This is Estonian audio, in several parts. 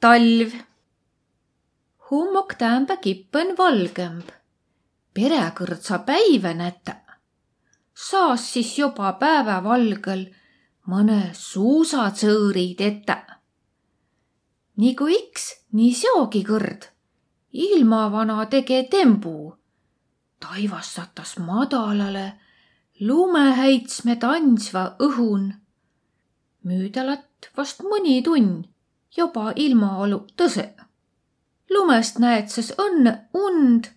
talv. hummok täämbä kippen valgemb. perekõrdsa päivä nätä. saas siis joba päevavalgel mõne suusatsõõri tetä. nagu iks, nii seogi kõrd. ilmavana tege tembu. taivas satas madalale lumehäitsme tandsva õhun. müüdalat vast mõni tunn juba ilmaolu tõse. lumest näed ses õnne und,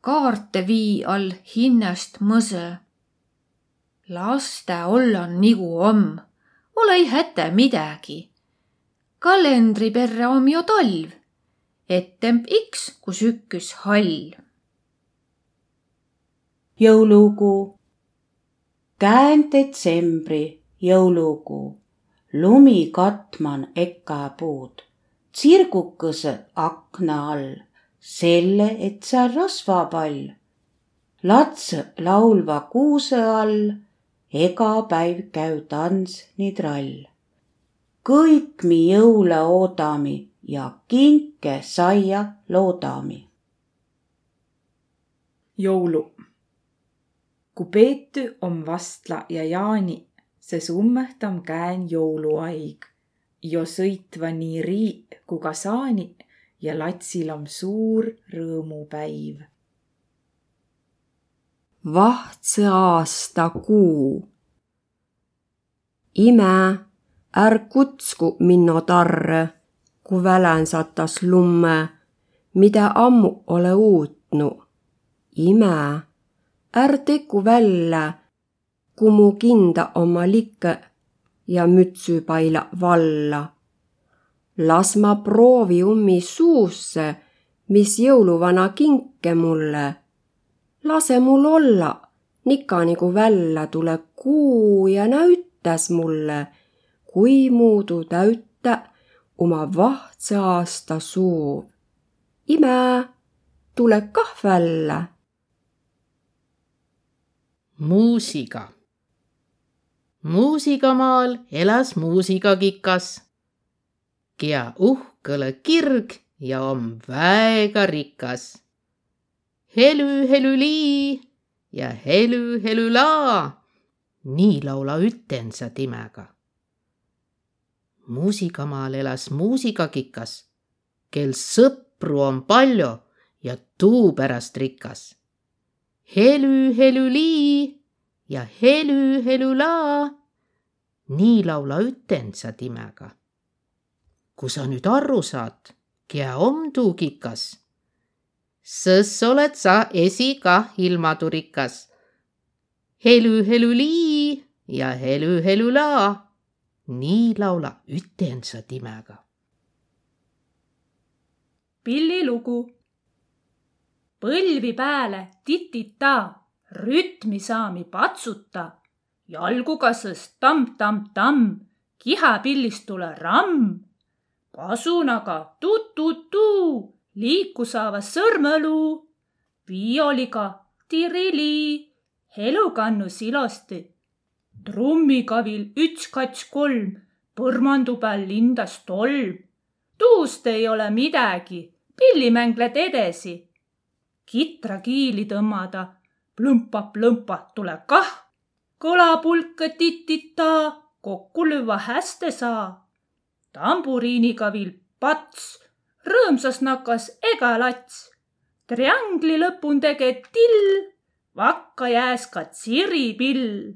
kaarte vii all hinnast mõse. laste olla nigu om, ole ei häte midagi. kalendri perre om ju talv, ettemp iks, kus ükküs hall. jõulugu käen detsembri jõulukuu, lumi katman eka puud, tsirgukõsõ akna all, selle, et seal rasvapall. latsõ laulva kuusõ all, ega päiv käü tants nii trall. kõik mi jõule oodami ja kinke saia loodami. jõulu ku Peetü om vastla ja Jaani, se summehtam käen jouluaig. jo sõitva nii riiq ku ka saaniq ja latsil om suur rõõmupäiv. vahtsõ aasta kuu. ime, är kutsku minno tarre, ku välän satas lumme, mida ammu ole uutnu. ime är teku välja, ku mu kinda oma likke ja mütsü paila valla. las ma proovi ummi suusse, mis jõuluvana kinke mulle. lase mul olla, nika nigu välja tule kuu ja näütäs mulle, kui muudu täütä oma vahtsõ aasta suuv. ime, tule kah välja muusika. Muusikamaal elas muusikakikas, kia uhkõlõ kirg ja om väega rikas. helü, helülii ja helü, helülaa. nii laula ütensa timega. muusikamaal elas muusikakikas, kel sõpru on palju ja tuu pärast rikas helü, helülii ja helü, helülaa. nii laula ütensa timega. kui sa nüüd aru saad, kea om tuu kikas, sõs oled sa esikah ilmaturikas. helü, helülii ja helü, helülaa. nii laula ütensa timega. pillilugu põlvi pääle titita, rütmi saami patsuta, jalgu kasõs tamm-tamm-tamm, kihapillist tule ramm, pasunaga tu-tu-tuu, liikusaava sõrmõluu, viioliga tirili, helukannus ilosti, trummikavil üks-kats-kolm, põrmandu peal lindas tolm. tuust ei ole midagi, pillimängled edasi kitrakiili tõmmada. Plõmpa-plõmpa, tule kah, kõlapulka titita, kokku lüüa hästi saa. tamburiiniga viil pats, rõõmsas nakas ega lats. triangli lõpun tege till, vakka jääs ka tsiripill.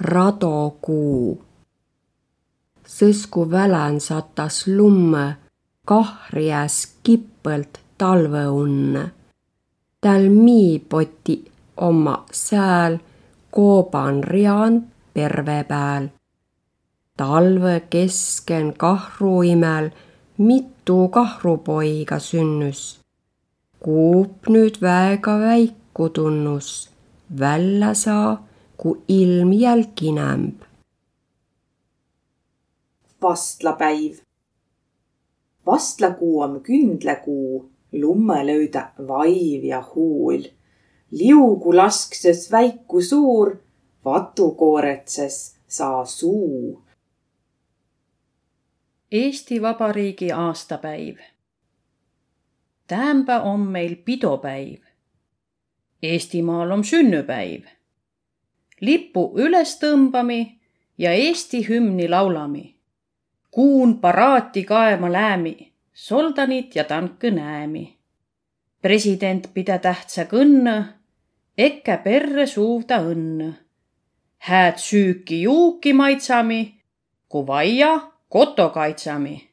radokuu. sõsku välän satas lumme, kahri jääs kippõlt talveunne. Täl miipoti oma sääl kooban rian perve pääl. talve kesken kahru imel mitu kahrupoiga sünnüs. kuup nüüd väega väiku tunnus, välja saa, ku ilm jälgi nämb. vastlapäiv. vastlakuu on kündlakuu lumme löödä vaiv ja huul. liugu laskses väiku suur, vatu kooretses saa suu. Eesti Vabariigi aastapäiv. Täämbä om meil pidopäiv. Eestimaal om sünnüpäiv. lipu üles tõmbami ja Eesti hümni laulami. kuun paraati kaema läämi, soldanit ja tanke näemi. president pida tähtsa kõnne, ekke perre suuda õnne. hääd süüki-juuki maitsami, ku vaia koto kaitsami.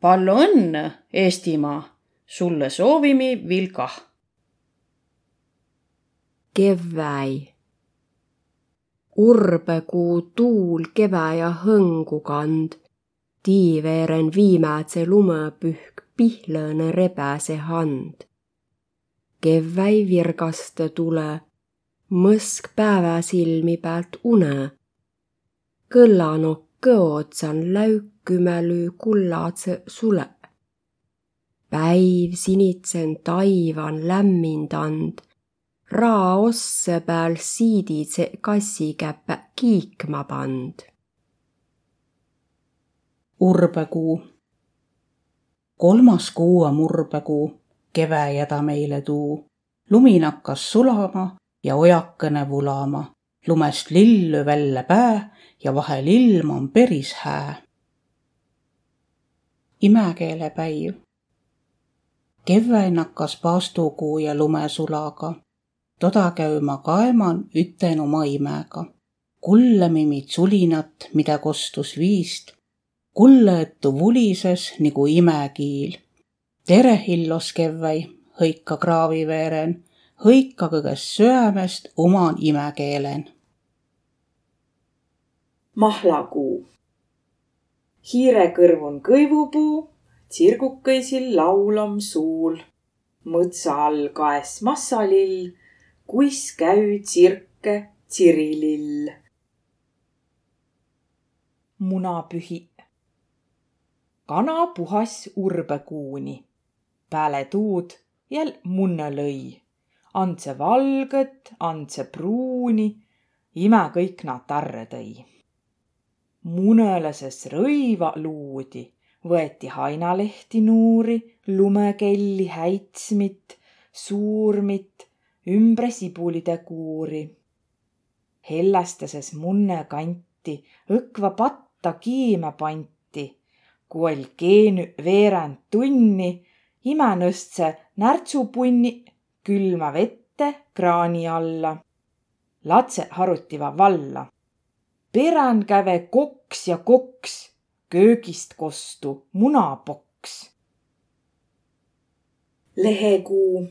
palju õnne, Eestimaa, sulle soovimi vilkah. Keväi. Urbekuu tuul keväjä hõngu kand. Tiiveeren viimätse lumepühk pihlõne rebäse hand. Keväi virgaste tule, mõsk päeväsilmi pealt une. kõllanokõ otsan läükümälü kullatse sule. Päiv sinitsen taivan lämmind and raosse peal siiditse kassikäppä kiikma pand. Urbekuu. kolmas kuu on urbekuu, keväjä ta meile tuu. lumi nakkas sulama ja ojakene vulama. lumest lillu välja pää ja vahel ilm on peris hää. imäkeelepäiv. keväin nakkas paastukuu ja lumesulaga toda käümä kaeman üten oma imäga. kullemimit sulinat, mida kostus viist. Kulleõttu vulises nagu imekiil. tere, illos kevväi, hõika kraaviveeren, hõika kõgest süämest oman imekeelen. mahlakuu. hiirekõrvun kõivupuu, tsirgukõisil laulam suul. mõtsa all kaes massalill kuis käü tsirke Tsirilill. munapühi. Kana puhas urbekuuni. Pääle tuud jäl munne lõi. Andse valgõt, andse pruuni, ime kõik na tarre tõi. munõlõses rõiva luudi, võeti hainalehti nuuri, lumekelli häitsmit, suurmit ümbre sibulide kuuri. Hellästases munne kanti õkva patta kiime panti, keenü veerand tunni, imänõstse närtsupunni külma vette kraani alla. Latsõq harutiva valla. Perän käve koks ja koks, köögist kostu munapoks. lehekuu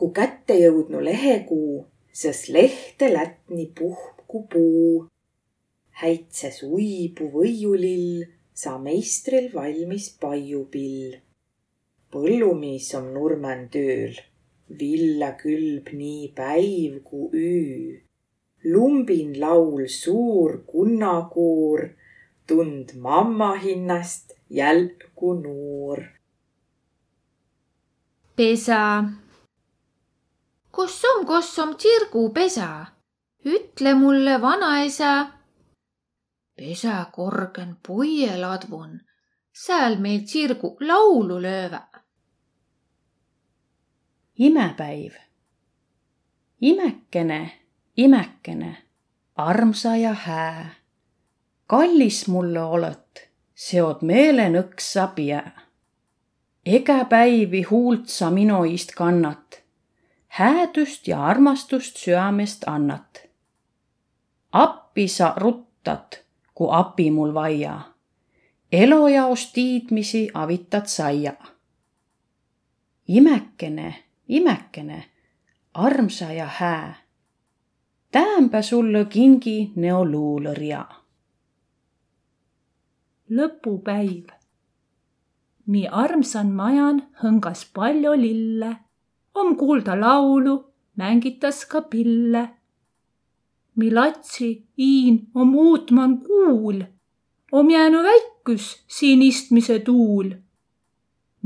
ku kätte jõudnu lehekuu, sõs lehte lätni puhku puu. Häitses uibu võiulill, sa meistril valmis paiupill. põllumiis om nurmõn tööl, villa külb nii päiv ku üü. lumbin laul suur kunnakuur, tund mamma hinnast jälku nuur. pesa kus om, kus om tsirgupesa? ütle mulle, vanaisa. Pesakorgen puieladvun, sääl meil tsirgu laulu löövä. imepäiv. imekene, imekene, armsa ja hää. kallis mulle olõt, seod meelenõksa pia. ega päivi huult sa mino iist kannat häädust ja armastust süamest annat. appi sa ruttat, ku api mul vaia. elojaos tiidmisi avitad saia. imekene, imekene, armsa ja hää. täämbä sulle kingi neoluulõrja. lõpupäiv. nii armsan majan hõngas palju lille om kuulda laulu, mängitas ka pille. Mi latsi iin om uutman kuul, om jäänu väikus siin istmise tuul.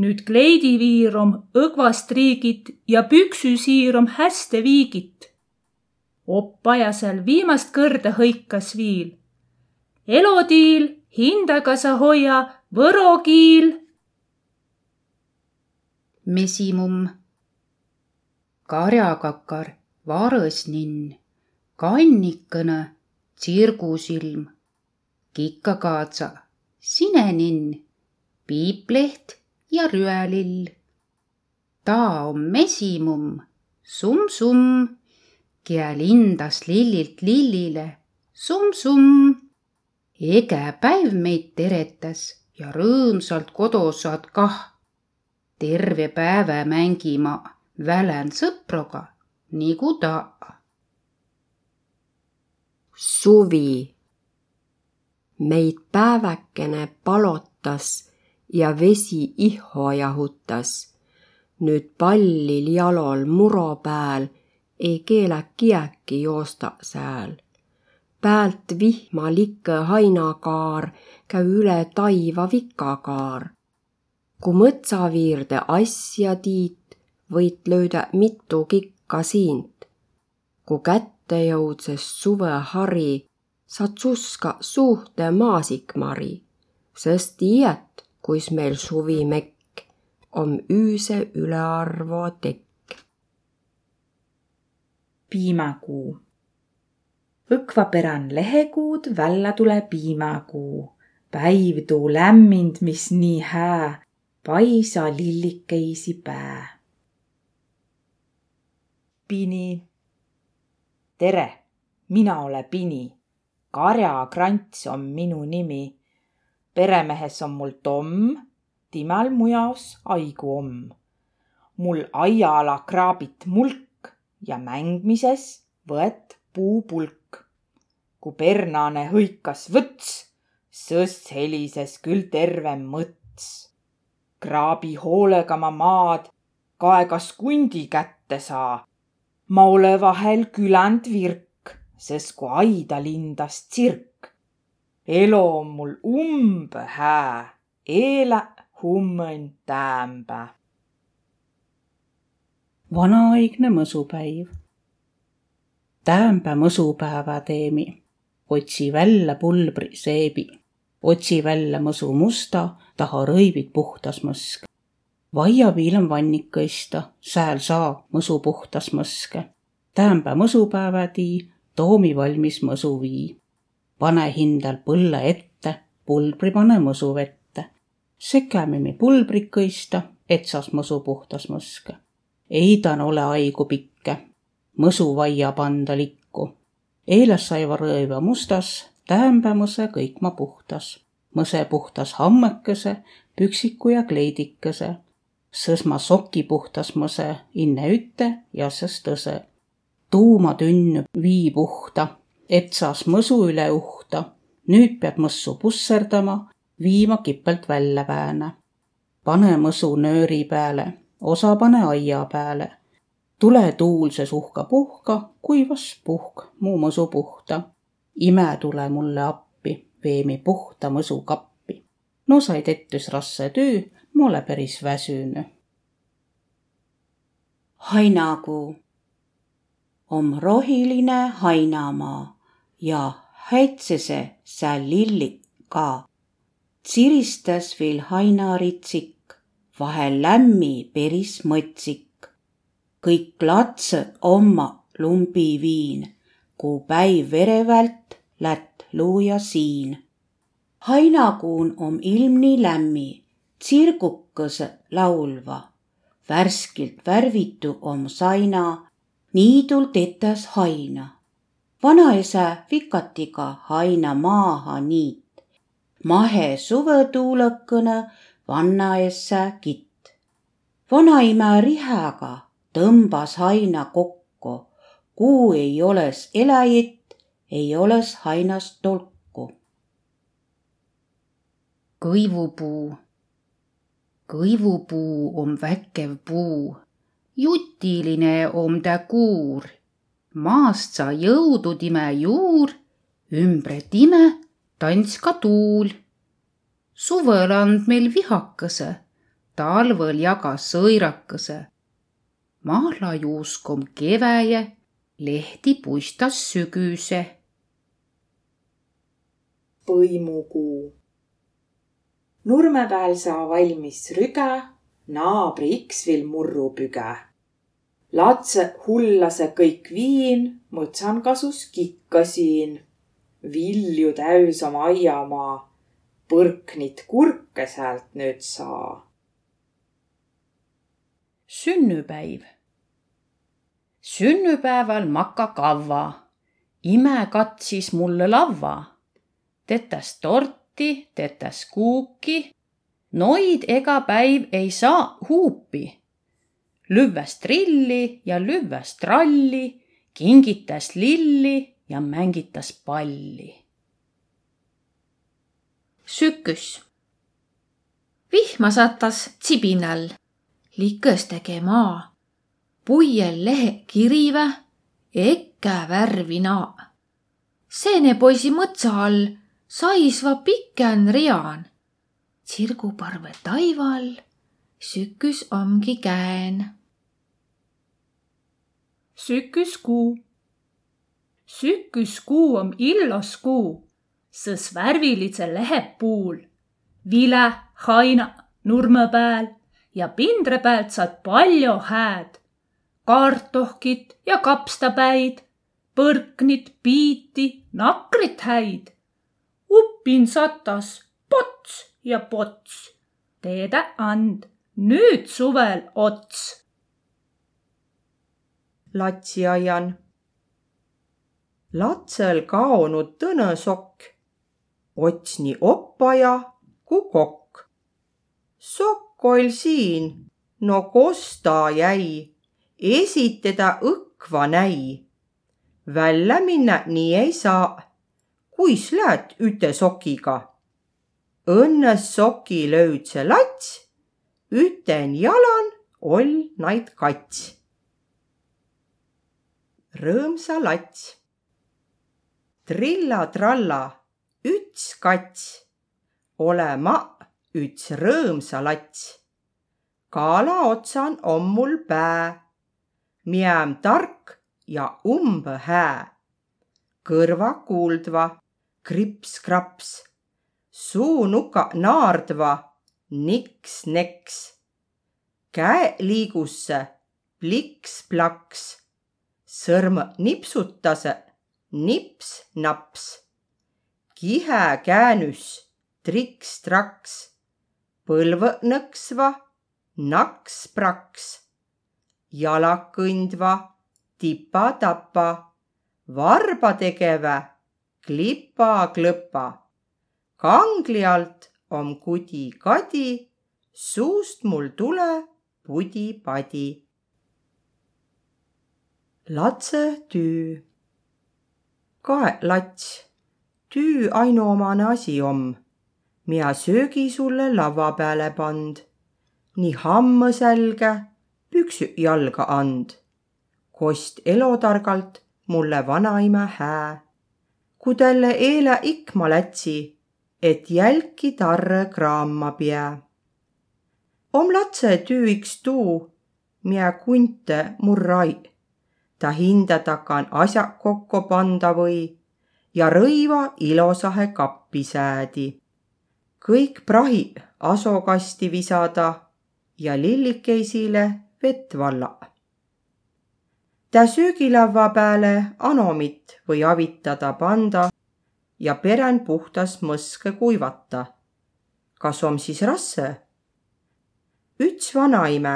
nüüd kleidiviir om õgvast riigit ja püksüsiir om häste viigit. oppajasel viimast kõrda hõikas viil. elodiil hindega sa hoia võro kiil. mesimumm, karjakakar, varõsninn, kannikõne, tsirgusilm, kikkakaatsa, sineninn, piipleht ja rüelill. ta on mesimumm, summ-summ, kie lindas lillilt lillile, summ-summ. ege päiv meid teretas ja rõõmsalt kodosaad kah. terve päeva mängima välän sõproga nigu ta. Suvi. meid päeväkene palotas ja vesi ihho jahutas. nüüd pallil jalol muro pääl ei keelaki äkki joosta sääl. Päält vihma likkõ hainakaar käü üle taiva vikakaar. Ku mõtsaviirde asja tiit, võit löödä mitu kikka siint. Ku kätte jõudses suvehari, saad suska suhte maasikmari, sest tiiät, kuis meil suvimekk om üüse ülearvo tekk piimäkuu. Õkva perän lehekuud, vällä tule piimäkuu. Päiv tuu lämmind, mis nii hää, paisa lillikeisi pää. Pini. Tere, mina ole Pini. Karja Krants on minu nimi. peremehes on mul Tom, timäl mu jaos aigu om. mul aiaala kraabit mulk ja mängmises võet puupulk. kui pernane hõikas võts, sõs helises küll terve mõts. kraabi hoolega ma maad, kaegas kundi kätte saa. Ma ole vahel küländ virk, sest kui aida lindas tsirk. elo on mul umbe hää, eele hummõn täämbä vanaaegne mõsupäiv. täämbä mõsupäeva teemi, otsi välja pulbri seebi, otsi välja mõsu musta, taha rõivit puhtas mõsk. Vaiapiil on vannik kõista, sääl saa mõsu puhtas mõske. täämbä mõsupäeva tii, toomi valmis mõsu vii. pane hindal põlle ette, pulbri pane mõsu vette. sekämimi pulbrit kõista, et saas mõsu puhtas mõske eidan ole aigu pikke, mõsuvaia panda likku. Eelas saiva rõõva mustas, täämbä mõse kõik ma puhtas. mõse puhtas hammekese, püksiku ja kleidikese. Sõsma soki puhtas mõse, inne ütte ja sõs tõse. tuuma tünn vii puhta, et saas mõsu üle uhta. nüüd pead mõssu pusserdama, viima kipelt välja vääne. pane mõsu nööri peale osa pane aia peale. tule tuulses uhka puhka, kuivas puhk mu mõsu puhta. ime tule mulle appi, veemi puhta mõsukappi. no said ettus rasse töö, ma ole päris väsünud. hainakuu om rohiline hainamaa ja häitsese sääl lillik ka. tsiristas viil hainaritsik vahel lämmi peris mõtsik. kõik latsõ omma lumbi viin, kuu päiv verevält lätt luuja siin. hainakuun om ilm nii lämmi, tsirgukõsõ laulva. värskilt värvitu om saina, niidul tetäs haina. vanaisa vikatiga haina maaha niit. mahe suvetuulõkõne vannaessa kitt. vanaima rihäga tõmbas haina kokku. kuu ei oles eläjit, ei oles hainas tolku. kõivupuu. Kõivupuu on väkev puu, jutiline om ta kuur. maast sa jõudu time juur, ümbre time tants ka tuul suvel and meil vihakõse, talvel jagas sõirakõse. mahlajuusk om keväje, lehti puistas sügüse. põimukuu nurme peal saa valmis rüge, naabri iks viil murrupüge. Latse hullase kõik viin, mõtsan kasus kikka siin. vilju täüs om aiamaa, põrknit kurke säält nüüd saa. sünnüpäiv. sünnüpäeval makka kavva. ime katsis mulle lavva. tetäs torti, tetäs kuuki. Noid ega päiv ei saa huupi. lüvväs trilli ja lüvväs tralli, kingitas lilli ja mängitas palli. süküs. vihma satas tsibinal, likõs tege maa. puiel lehe kirivä, ekkä värvi naa. seenepoisi mõtsa all saisva pikän rian. tsirguparve taival, süküs omgi kään. süküskuu. süküskuu om illos kuu, sõs värvilitse lehepuul. vile, haina nurme pääl ja pindre pealt saad palju hääd. kartohkit ja kapstapäid, põrknit, piiti, nakrit häid. Uppin satas pots ja pots. teede and, nüüd suvel ots latsiaian. latsel kaonud tõnõsokk, ots nii oppaja ku kokk. sokk oll siin, no kos ta jäi, esi teda õkva näi. välja minna nii ei saa, kuis läät üte sokiga. õnnes soki löüdse lats, üten jalan oll naid kats rõõmsa lats. trilla-tralla, üts kats, ole ma üts rõõmsa lats. kaala otsan om mul pää, miäm tark ja umbe hää. kõrva kuuldva, krips-kraps, suunuka naardva, niks-neks. käe liigusse, pliks-plaks sõrm nipsutase, nips-naps. kihe käänüs, triks-traks, põlvõ nõksva, naks-praks. jalak kõndva, tipa-tapa, varba tegevä, klipa-klõpa. kangli alt om kudi-kadi, suust mul tule pudi-padi latse tüü. kae lats, tüü ainuomane asi om, miä söögi sulle lavva pääle pand, nii hammõ sälge, püksüq jalga and. kost elotargalt mulle vanaima hää. Ku tälle eele ikma lätsi, et jälki tarrõ kraama piä. om latse tüü iks tuu, miä kunte murrai ta hinda takan asjaq kokko panda või ja rõiva ilosahe kappi säädi. kõik prahiq asokasti visada ja lillikeisile vett valla. Tä söögilavva pääle anomit või avitada panda ja peren puhtas mõske kuivata. kas om siis rasse? üts vanaime,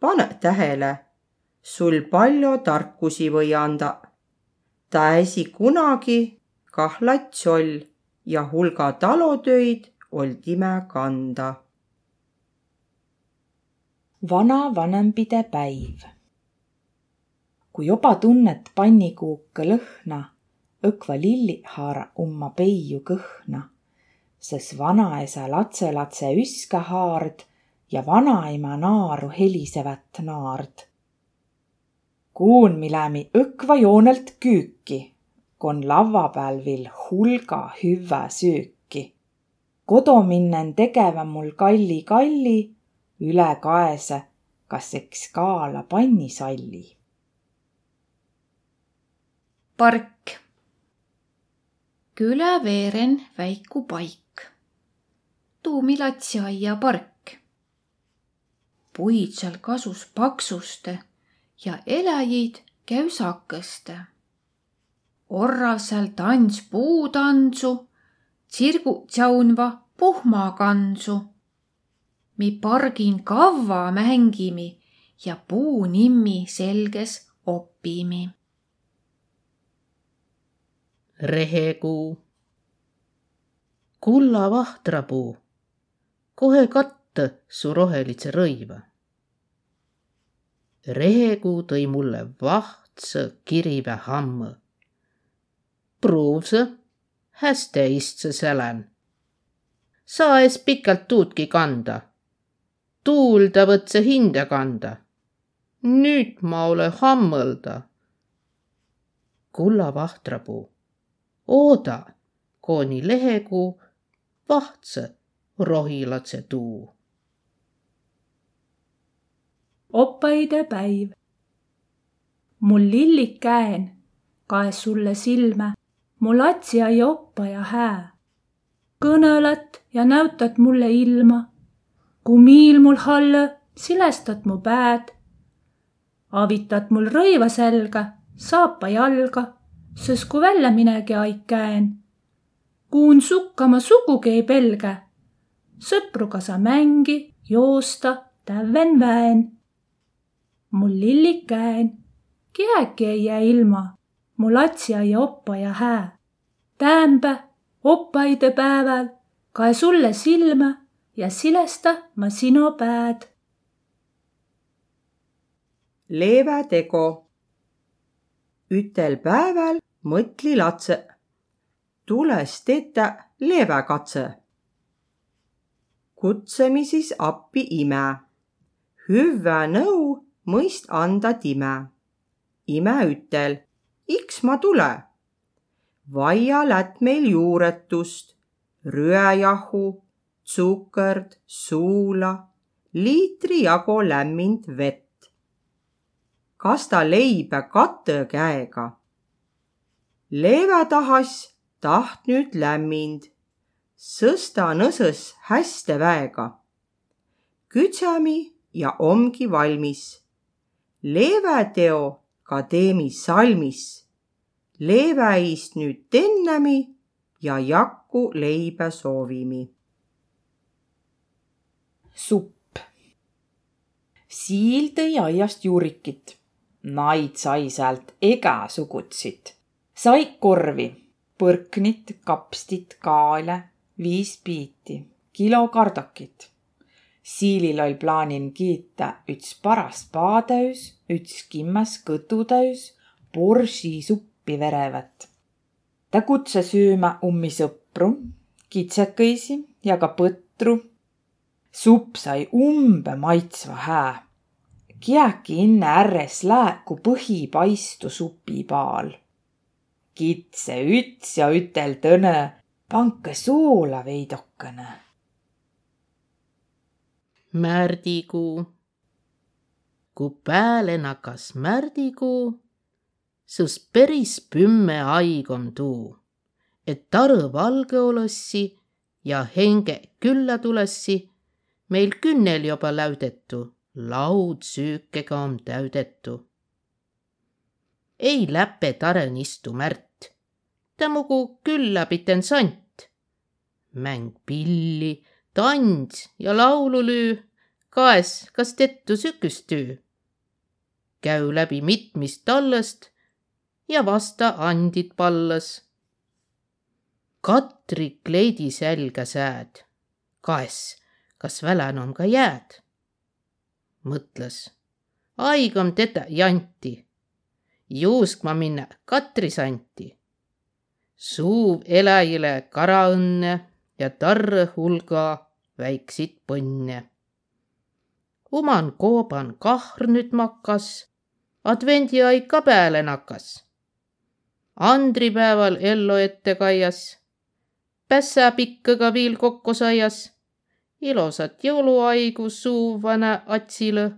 pane tähele sul palju tarkusi või anda. ta äsi kunagi kah lats oll ja hulga talotöid old ime kanda. vanavanemapide päiv. Kui juba tunnet pannikuuke lõhna, õkva lilli haara umma peiu kõhna, sest vanaisa latselatse üska haard ja vanaema naaru helisevät naard kuun milämi õkva joonelt küüki, kon lavva pääl viil hulga hüvvä süüki. kodo minnen tegevä mul kalli kalli, üle kaese, kas eks kaala pannisalli. Park. külä veeren väiku paik. tuu lumilatsiaia park. puid seal kasus paksuste ja eläjid käusakõste. orrav seal tants puutantsu, tsirgu tsaunva puhmakandsu. mi pargin kavva mängimi ja puunimmi selges opimi. Rehekuu. kulla vahtrapuu, kohe katta su rohelitse rõiva. rehekuu tõi mulle vahtsa kirive hamma. pruuvsa, hästi istse sälän. saa es pikalt tuudki kanda. tuulda võtse hinda kanda. nüüd ma ole hammõlda. kulla vahtrapuu ooda, kooni lehekuu vahtse rohilatse tuu. oppaide päiv. mul lillik käen, kaes sulle silme, mu latsiai oppaja hää. kõnõled ja näütad mulle ilma. kui miil mul hallõ, silestad mu pääd. avitad mul rõiva selga, saapa jalga sest kui välja minegi aik käen, kuun sukka ma sugugi ei pelgä. sõpruga sa mängi, joosta, tävven väen. mul lillik käen, kiäki ei jää ilma, mu latsiaia oppaja hää. täämbä oppaide päeval kae sulle silma ja silesta ma sino pääd. leevä tego. ütel päeval mõtli latse. tules tetä leevä katse. kutsemi siis appi ime. hüvvä nõu mõist anda time. ime ütel, iks ma tule. vaia lät meil juuretust, rüäjahu, tsukerd, suula, liitri jagu lämmint vett. kas ta leibä katõ käega? Leevä tahas taht nüüd lämmind, sõsta nõsõs häste väega. kütsami ja omgi valmis. leevä teo ka teemi salmis. leeväist nüüd tennämi ja jakku leibä soovimi. supp. siil tõi aiast juurikit. naid sai sealt egasugutsit sai korvi, põrknit, kapstit, kaale, viis piiti, kilo kardakit. Siilil oll plaanin kiita üts paras paatäüs, üts kimmäs kõtutäüs boržisuppi verevät. ta kutse süümä ummi sõpru, kitsekõisi ja ka põtru. supp sai umbe maitsva hää. kiäki inne ärres lääku põhipaistu supipaal kitse üts ja ütel tõnõ, panke soola veidokene. märdikuu. kui pääle nakas märdikuu, sõs peris pümme aigom tuu, et tarõ valge olõssi ja henge külla tulessi, meil künnel juba läudetu, laud süükega om täudetu. ei läpe taren istu Märt tämugu küllapiten sant. mäng pilli, tants ja laululüü, kaes kas tettu süküstüü. käü läbi mitmist tallast ja vasta andid pallas. Katri kleidi selga sääd, kaes, kas välän on ka jääd? mõtles, aigam teda janti, juuskma minna Katri santi suuv eläjile karaõnne ja tarre hulga väiksit põnne. uman kooban kahr nüüd makas, advendiaig ka peale nakas. andripäeval ellu ette kaias, pässapikkaga viil kokku saias, ilosat jõuluaigu suuvana atsile,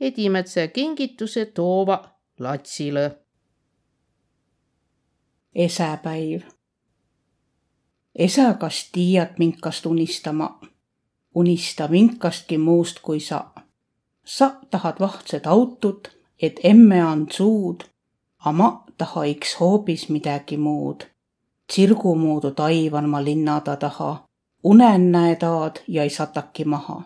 edimätse kingituse toova latsile esäpäiv. Esa, kas tiiät, minkast unistama? unista minkastki muust kui sa. sa tahad vahtset autot, et emme and suud, a ma taha iks hoopis midagi muud. tsirgumuudu taivan ma linnada taha, unen näe taad ja ei sataki maha.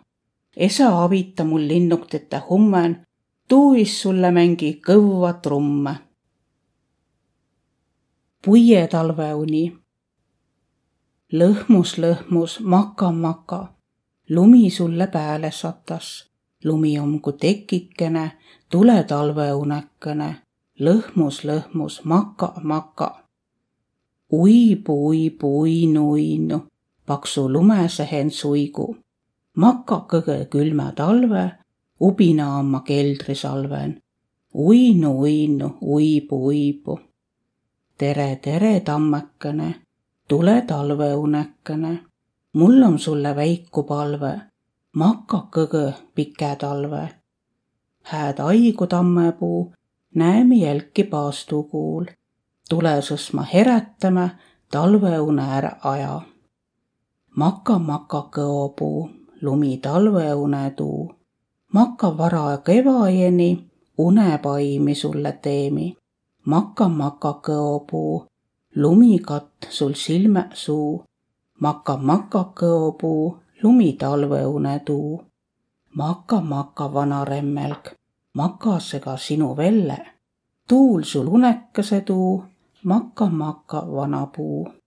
esa avita mul linnuktete hummen, tuuis sulle mängi kõvva trumme. Puie talveuni lõhmus, lõhmus, maka, maka. lumi sulle pääle satas. lumi on ku tekikene, tule talveunekene. lõhmus, lõhmus, maka, maka. uibu, uibu, uinu, uinu, paksu lumesehen suigu. maka kõge külma talve, ubina on ma keldrisalven. uinu, uinu, uibu, uibu. Tere, tere, tammekene tule talveunekene, mul on sulle väiku palve, maka kõgõ pike talve. hääd aigu tammepuu, näemi jälki paastukuul, tule sõsma herätämä talveune ära aja. maka, maka kõopuu, lumi talveune tuu, maka vara kevajeni, unepaimi sulle teemi. Maka, maka kõopuu lumikatt sul silmä suu, maka, maka kõopuu, lumi talveune tuu. maka, maka vana remmelg, makasega sinu velle, tuul sul unekese tuu, maka, maka vana puu